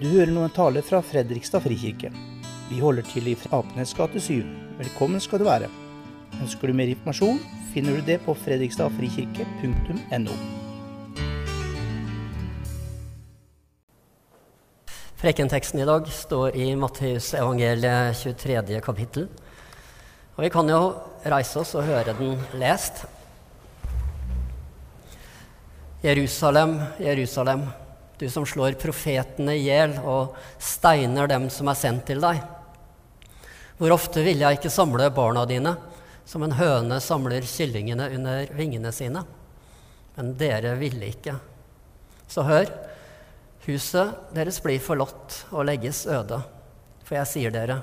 Du hører nå en tale fra Fredrikstad frikirke. Vi holder til i Apenes gate 7. Velkommen skal du være. Ønsker du mer informasjon, finner du det på fredrikstadfrikirke.no. Prekenteksten i dag står i Matteus evangeliet 23. kapittel. Og vi kan jo reise oss og høre den lest. Jerusalem, Jerusalem, du som slår profetene i hjel og steiner dem som er sendt til deg. Hvor ofte ville jeg ikke samle barna dine, som en høne samler kyllingene under vingene sine? Men dere ville ikke. Så hør, huset deres blir forlatt og legges øde. For jeg sier dere,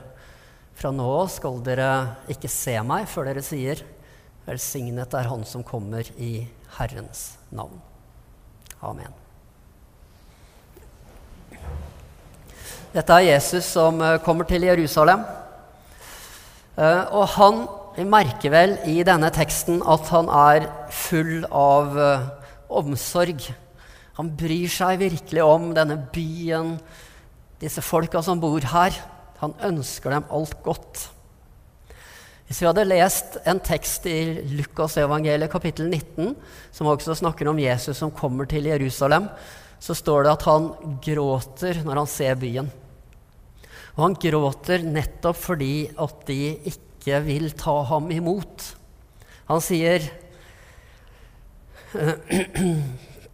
fra nå av skal dere ikke se meg før dere sier, velsignet er Han som kommer i Herrens navn. Amen. Dette er Jesus som eh, kommer til Jerusalem. Eh, og han merker vel i denne teksten at han er full av eh, omsorg. Han bryr seg virkelig om denne byen, disse folka som bor her. Han ønsker dem alt godt. Hvis vi hadde lest en tekst i Lukas evangeliet kapittel 19, som også snakker om Jesus som kommer til Jerusalem, så står det at han gråter når han ser byen. Og han gråter nettopp fordi at de ikke vil ta ham imot. Han sier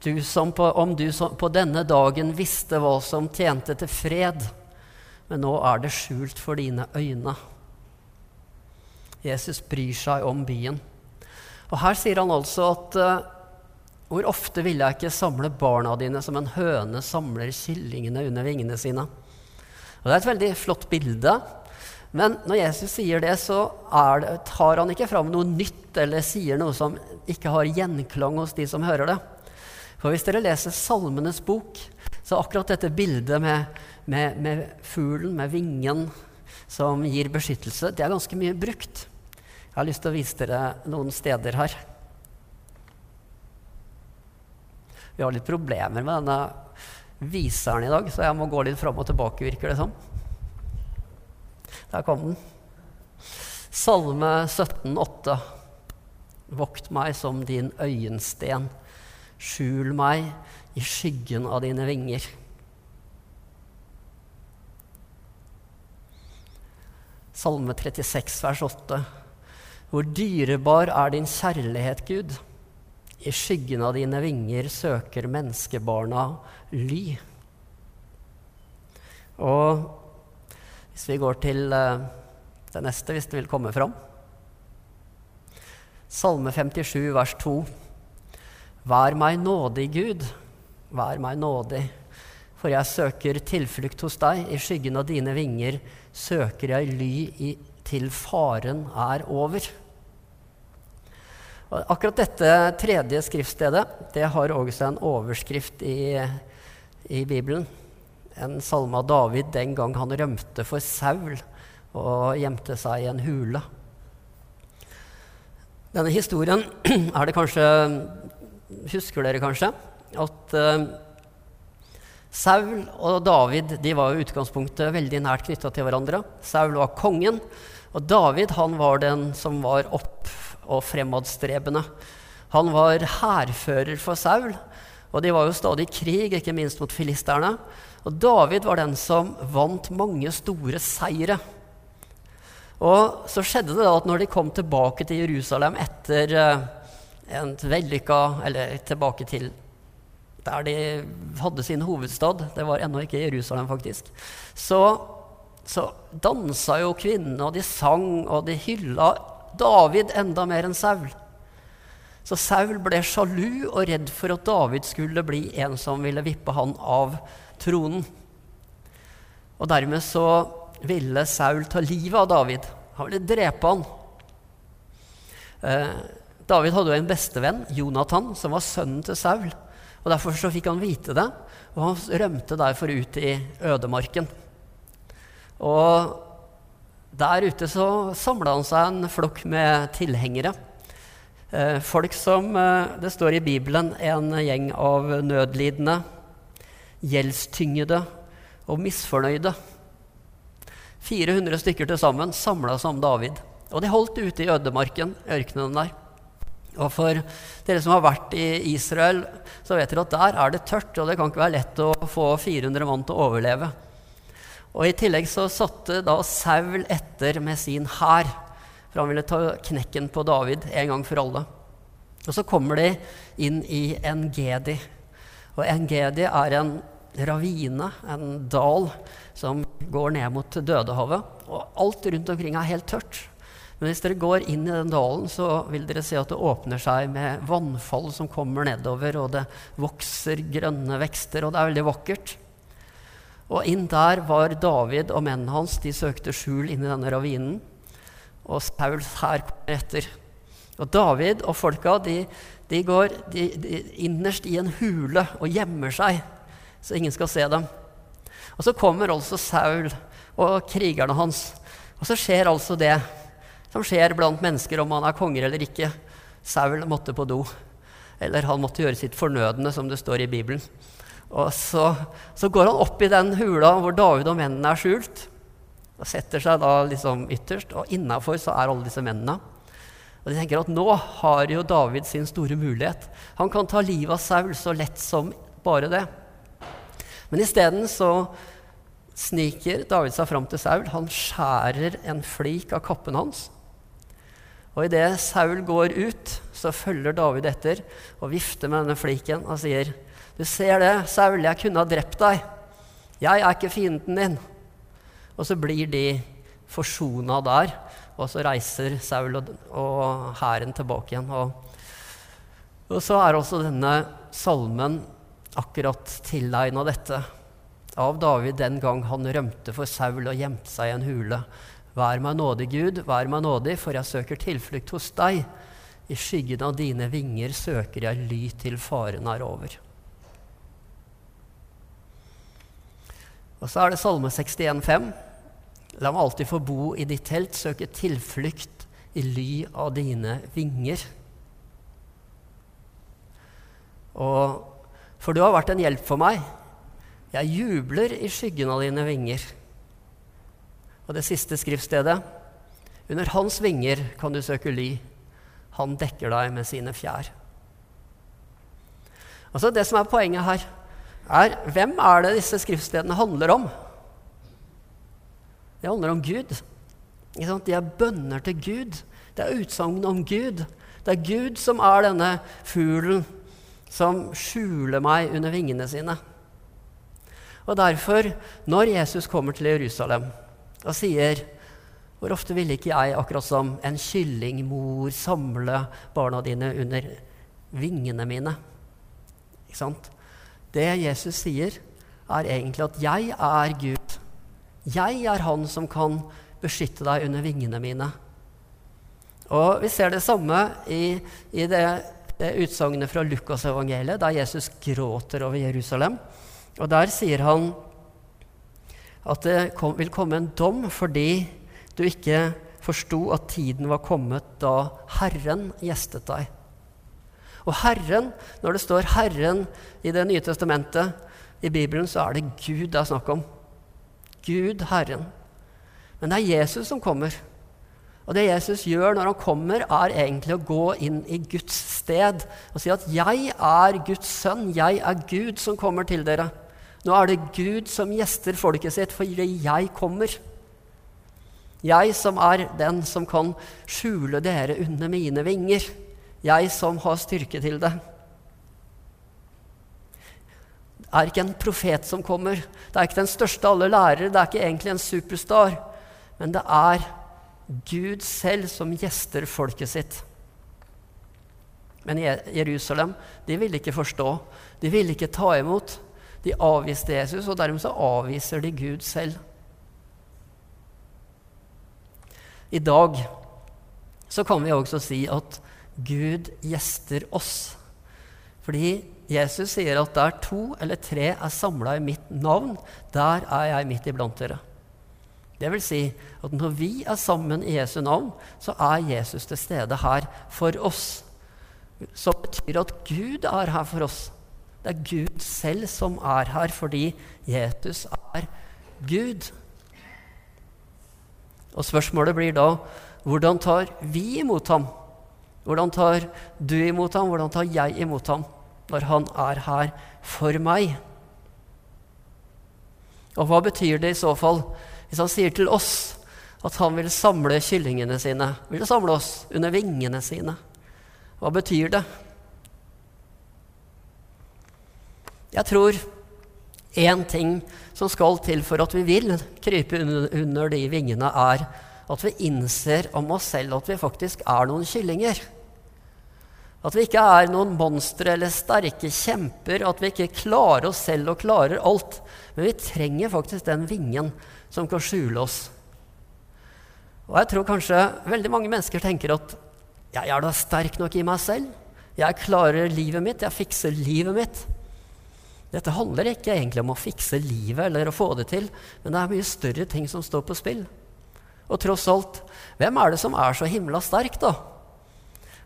du på, om du som på denne dagen visste hva som tjente til fred, men nå er det skjult for dine øyne. Jesus bryr seg om byen. Og her sier han altså at uh, hvor ofte ville jeg ikke samle barna dine som en høne samler kyllingene under vingene sine? Og Det er et veldig flott bilde. Men når Jesus sier det, så det, tar han ikke fram noe nytt eller sier noe som ikke har gjenklang hos de som hører det. For hvis dere leser Salmenes bok, så akkurat dette bildet med, med, med fuglen, med vingen, som gir beskyttelse, det er ganske mye brukt. Jeg har lyst til å vise dere noen steder her. Vi har litt problemer med denne viseren i dag, så jeg må gå litt fram og tilbake, virker det som. Der kom den. Salme 17, 17,8. Vokt meg som din øyensten. Skjul meg i skyggen av dine vinger. Salme 36, vers 8. Hvor dyrebar er din kjærlighet, Gud. I skyggen av dine vinger søker menneskebarna ly. Og hvis vi går til uh, det neste, hvis det vil komme fram Salme 57, vers 2. Vær meg nådig, Gud, vær meg nådig, for jeg søker tilflukt hos deg. I skyggen av dine vinger søker jeg ly i, til faren er over. Akkurat dette tredje skriftstedet det har også en overskrift i, i Bibelen. En salme av David den gang han rømte for Saul og gjemte seg i en hule. Denne historien er det kanskje Husker dere kanskje at uh, Saul og David de var i utgangspunktet veldig nært knytta til hverandre. Saul var kongen, og David han var den som var opp og fremadstrebende. Han var hærfører for Saul, og de var jo stadig i krig, ikke minst mot filisterne. Og David var den som vant mange store seire. Og så skjedde det da at når de kom tilbake til Jerusalem etter uh, en vellykka Eller tilbake til der de hadde sin hovedstad, det var ennå ikke Jerusalem, faktisk, så, så dansa jo kvinnene, og de sang, og de hylla David enda mer enn Saul. Så Saul ble sjalu og redd for at David skulle bli en som ville vippe han av tronen. Og dermed så ville Saul ta livet av David. Han ville drepe han. Eh, David hadde jo en bestevenn, Jonathan, som var sønnen til Saul. Og Derfor så fikk han vite det, og han rømte derfor ut i ødemarken. Og der ute så samla han seg en flokk med tilhengere. Eh, folk som eh, Det står i Bibelen en gjeng av nødlidende, gjeldstyngede og misfornøyde. 400 stykker til sammen samla seg om David. Og de holdt ute i ødemarken, ørkenen der. Og for dere som har vært i Israel, så vet dere at der er det tørt, og det kan ikke være lett å få 400 mann til å overleve. Og I tillegg så satte da Saul etter med sin hær, for han ville ta knekken på David en gang for alle. Og så kommer de inn i Engedi. Og Engedi er en ravine, en dal, som går ned mot Dødehavet. Og alt rundt omkring er helt tørt. Men hvis dere går inn i den dalen, så vil dere se at det åpner seg med vannfall som kommer nedover, og det vokser grønne vekster, og det er veldig vakkert. Og inn der var David og mennene hans. De søkte skjul inni denne ravinen. Og Sauls hær kommer etter. Og David og folka de, de går de, de, innerst i en hule og gjemmer seg, så ingen skal se dem. Og så kommer altså Saul og krigerne hans. Og så skjer altså det som skjer blant mennesker om han er konger eller ikke. Saul måtte på do. Eller han måtte gjøre sitt fornødne, som det står i Bibelen. Og så, så går han opp i den hula hvor David og mennene er skjult. Og setter seg da liksom ytterst, og innafor så er alle disse mennene. Og de tenker at nå har jo David sin store mulighet. Han kan ta livet av Saul så lett som bare det. Men isteden så sniker David seg fram til Saul. Han skjærer en flik av kappen hans. Og idet Saul går ut, så følger David etter og vifter med denne fliken og sier, 'Du ser det, Saul, jeg kunne ha drept deg. Jeg er ikke fienden din.' Og så blir de forsona der, og så reiser Saul og hæren tilbake igjen. Og, og, så er også denne salmen akkurat tilegna dette av David den gang han rømte for Saul og gjemte seg i en hule. Vær meg nådig, Gud, vær meg nådig, for jeg søker tilflukt hos deg. I skyggen av dine vinger søker jeg ly til faren er over. Og så er det Salme 61,5. La meg alltid få bo i ditt telt, søke tilflukt i ly av dine vinger. Og for du har vært en hjelp for meg. Jeg jubler i skyggen av dine vinger. Og det siste skriftstedet Under hans vinger kan du søke ly. Han dekker deg med sine fjær. Altså Det som er poenget her, er hvem er det disse skriftstedene handler om? Det handler om Gud. De er bønner til Gud. Det er utsagn om Gud. Det er Gud som er denne fuglen som skjuler meg under vingene sine. Og derfor, når Jesus kommer til Jerusalem, og sier Hvor ofte ville ikke jeg, akkurat som en kyllingmor, samle barna dine under vingene mine? Ikke sant? Det Jesus sier, er egentlig at 'jeg er Gud'. Jeg er Han som kan beskytte deg under vingene mine. Og Vi ser det samme i, i det, det utsagnet fra Lukasevangeliet, der Jesus gråter over Jerusalem. Og Der sier han at det kom, vil komme en dom fordi du ikke forsto at tiden var kommet da Herren gjestet deg. Og Herren, når det står 'Herren' i Det nye testamentet, i Bibelen, så er det Gud det er snakk om. Gud, Herren. Men det er Jesus som kommer. Og det Jesus gjør når han kommer, er egentlig å gå inn i Guds sted og si at 'jeg er Guds sønn', 'jeg er Gud som kommer til dere'. Nå er det Gud som gjester folket sitt fordi jeg kommer. Jeg som er den som kan skjule dere under mine vinger. Jeg som har styrke til det. Det er ikke en profet som kommer. Det er ikke den største av alle lærere. Det er ikke egentlig en superstar. Men det er Gud selv som gjester folket sitt. Men Jerusalem de ville ikke forstå. De ville ikke ta imot. De avviste Jesus, og dermed så avviser de Gud selv. I dag så kan vi også si at Gud gjester oss. Fordi Jesus sier at der to eller tre er samla i mitt navn, der er jeg midt iblant dere. Det vil si at når vi er sammen i Jesu navn, så er Jesus til stede her for oss. Som betyr at Gud er her for oss. Det er Gud selv som er her fordi Jesus er Gud. Og spørsmålet blir da hvordan tar vi imot ham? Hvordan tar du imot ham? Hvordan tar jeg imot ham når han er her for meg? Og hva betyr det i så fall hvis han sier til oss at han vil samle kyllingene sine, vil samle oss under vingene sine? Hva betyr det? Jeg tror én ting som skal til for at vi vil krype under de vingene, er at vi innser om oss selv at vi faktisk er noen kyllinger. At vi ikke er noen monstre eller sterke kjemper, at vi ikke klarer oss selv og klarer alt. Men vi trenger faktisk den vingen som kan skjule oss. Og jeg tror kanskje veldig mange mennesker tenker at jeg er da sterk nok i meg selv. Jeg klarer livet mitt, jeg fikser livet mitt. Dette handler ikke egentlig om å fikse livet eller å få det til, men det er mye større ting som står på spill. Og tross alt, hvem er det som er så himla sterk, da?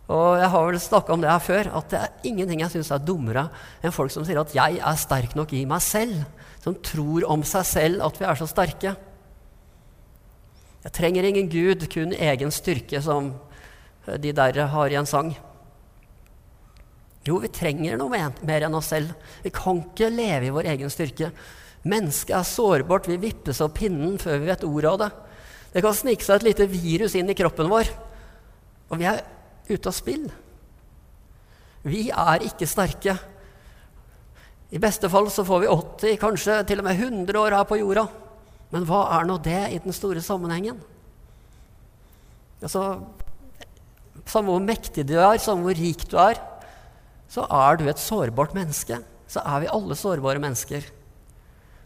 Og jeg har vel snakka om det her før, at det er ingenting jeg syns er dummere enn folk som sier at 'jeg er sterk nok i meg selv', som tror om seg selv at vi er så sterke. Jeg trenger ingen Gud, kun egen styrke, som de der har i en sang. Jo, vi trenger noe mer enn oss selv. Vi kan ikke leve i vår egen styrke. Mennesket er sårbart. Vi vippes av pinnen før vi vet ordet av det. Det kan snike seg et lite virus inn i kroppen vår, og vi er ute av spill. Vi er ikke sterke. I beste fall så får vi 80, kanskje til og med 100 år her på jorda. Men hva er nå det i den store sammenhengen? Altså, Samme hvor mektig du er, samme hvor rik du er, så er du et sårbart menneske. Så er vi alle sårbare mennesker.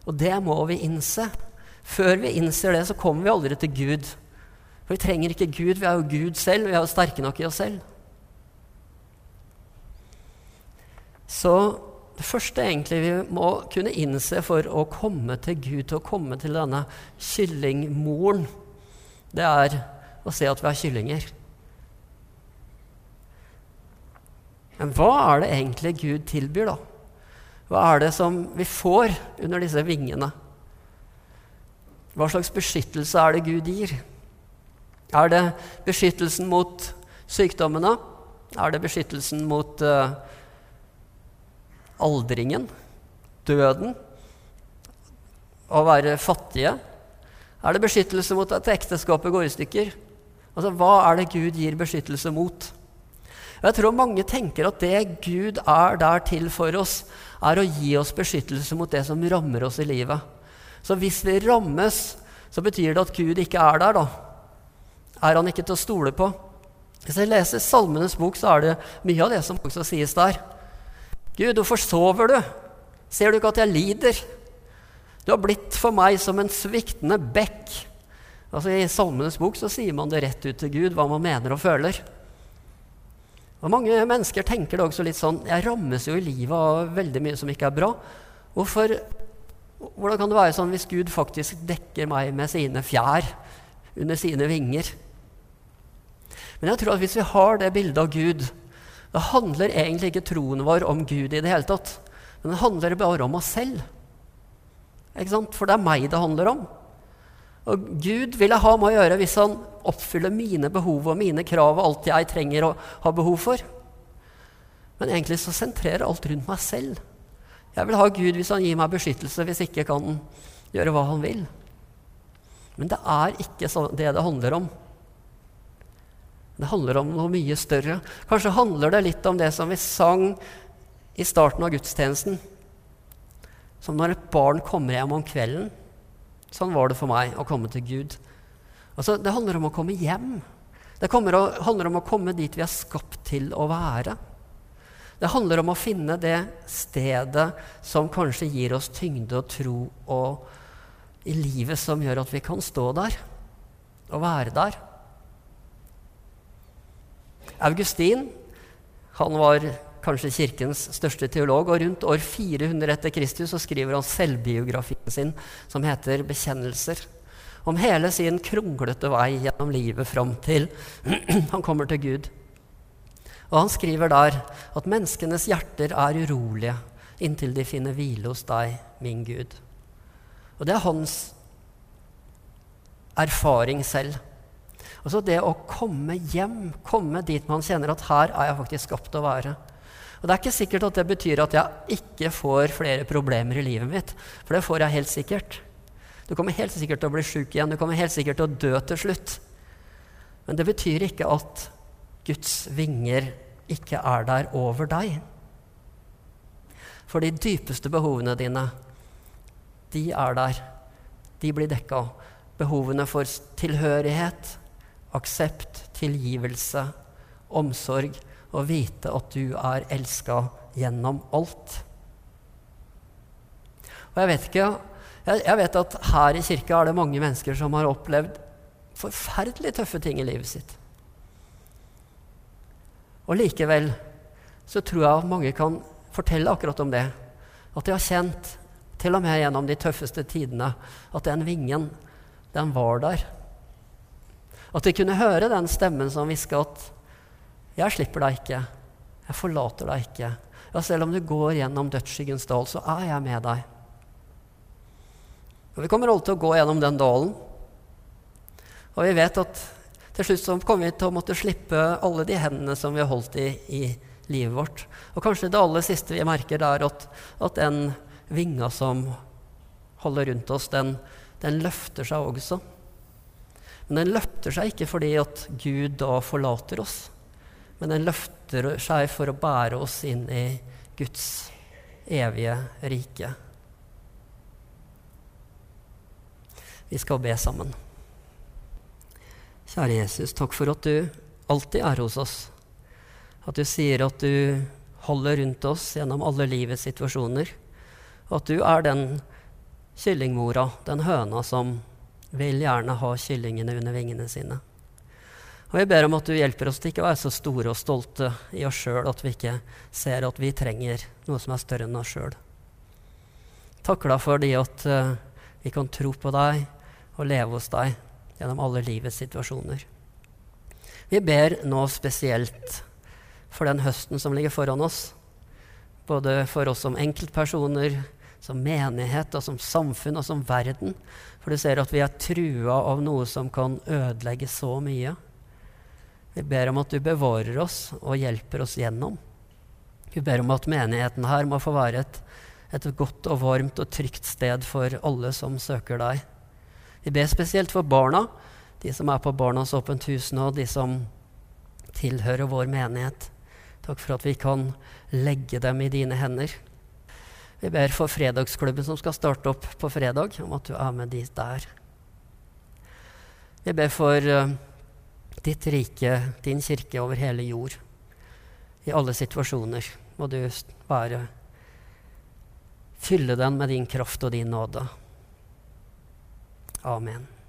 Og det må vi innse. Før vi innser det, så kommer vi aldri til Gud. For vi trenger ikke Gud, vi er jo Gud selv, vi er jo sterke nok i oss selv. Så det første egentlig vi må kunne innse for å komme til Gud, til å komme til denne kyllingmoren, det er å se at vi har kyllinger. Men hva er det egentlig Gud tilbyr, da? Hva er det som vi får under disse vingene? Hva slags beskyttelse er det Gud gir? Er det beskyttelsen mot sykdommene? Er det beskyttelsen mot uh, aldringen? Døden? Å være fattige? Er det beskyttelse mot at ekteskapet går i stykker? Altså, Hva er det Gud gir beskyttelse mot? Jeg tror mange tenker at det Gud er der til for oss, er å gi oss beskyttelse mot det som rammer oss i livet. Så hvis vi rammes, så betyr det at Gud ikke er der, da. Er han ikke til å stole på? Hvis jeg leser Salmenes bok, så er det mye av det som også sies der. Gud, hvorfor sover du? Ser du ikke at jeg lider? Du har blitt for meg som en sviktende bekk. Altså I Salmenes bok så sier man det rett ut til Gud, hva man mener og føler. Og Mange mennesker tenker det også litt sånn Jeg rammes jo i livet av veldig mye som ikke er bra. Hvorfor, hvordan kan det være sånn hvis Gud faktisk dekker meg med sine fjær under sine vinger? Men jeg tror at hvis vi har det bildet av Gud, da handler egentlig ikke troen vår om Gud i det hele tatt. Men det handler bare om oss selv. Ikke sant? For det er meg det handler om. Og Gud vil jeg ha med å gjøre hvis han oppfyller mine behov og mine krav og alt jeg trenger å ha behov for. Men egentlig så sentrerer alt rundt meg selv. Jeg vil ha Gud hvis han gir meg beskyttelse, hvis ikke kan han gjøre hva han vil. Men det er ikke det det handler om. Det handler om noe mye større. Kanskje handler det litt om det som vi sang i starten av gudstjenesten. Som når et barn kommer hjem om kvelden Sånn var det for meg å komme til Gud. Altså, det handler om å komme hjem. Det å, handler om å komme dit vi er skapt til å være. Det handler om å finne det stedet som kanskje gir oss tyngde og tro og i livet som gjør at vi kan stå der og være der. Augustin han var kanskje kirkens største teolog. Og rundt år 400 etter Kristus så skriver han selvbiografien sin som heter 'Bekjennelser'. Om hele sin kronglete vei gjennom livet fram til han kommer til Gud. Og han skriver der at menneskenes hjerter er urolige. inntil de finner hvile hos deg, min Gud. Og det er hans erfaring selv. Altså det å komme hjem, komme dit man kjenner at her er jeg faktisk skapt å være. Og Det er ikke sikkert at det betyr at jeg ikke får flere problemer i livet mitt. For det får jeg helt sikkert. Du kommer helt sikkert til å bli sjuk igjen. Du kommer helt sikkert til å dø til slutt. Men det betyr ikke at Guds vinger ikke er der over deg. For de dypeste behovene dine, de er der. De blir dekka. Behovene for tilhørighet, aksept, tilgivelse, omsorg og vite at du er elska gjennom alt. Og jeg vet ikke jeg, vet at her i kirka er det mange mennesker som har opplevd forferdelig tøffe ting i livet sitt. Og likevel så tror jeg mange kan fortelle akkurat om det. At de har kjent, til og med gjennom de tøffeste tidene, at den vingen, den var der. At de kunne høre den stemmen som hviska at 'Jeg slipper deg ikke. Jeg forlater deg ikke.' Ja, selv om du går gjennom dødsskyggens dal, så er jeg med deg. Og Vi kommer alle til å gå gjennom den dalen. Og vi vet at til slutt så kommer vi til å måtte slippe alle de hendene som vi har holdt i i livet vårt. Og kanskje det aller siste vi merker, er at, at den vinga som holder rundt oss, den, den løfter seg også. Men den løfter seg ikke fordi at Gud da forlater oss, men den løfter seg for å bære oss inn i Guds evige rike. Vi skal be sammen. Kjære Jesus, takk for at du alltid er hos oss. At du sier at du holder rundt oss gjennom alle livets situasjoner. At du er den kyllingmora, den høna, som vil gjerne ha kyllingene under vingene sine. Og jeg ber om at du hjelper oss til ikke å være så store og stolte i oss sjøl at vi ikke ser at vi trenger noe som er større enn oss sjøl. Takk deg for det at uh, vi kan tro på deg og leve hos deg gjennom alle livets situasjoner. Vi ber nå spesielt for den høsten som ligger foran oss. Både for oss som enkeltpersoner, som menighet og som samfunn og som verden. For du ser at vi er trua av noe som kan ødelegge så mye. Vi ber om at du bevarer oss og hjelper oss gjennom. Vi ber om at menigheten her må få være et, et godt og varmt og trygt sted for alle som søker deg. Vi ber spesielt for barna, de som er på Barnas åpent hus nå, de som tilhører vår menighet. Takk for at vi kan legge dem i dine hender. Vi ber for fredagsklubben som skal starte opp på fredag, om at du er med dit der. Vi ber for uh, ditt rike, din kirke over hele jord. I alle situasjoner må du bare fylle den med din kraft og din nåde. Amen.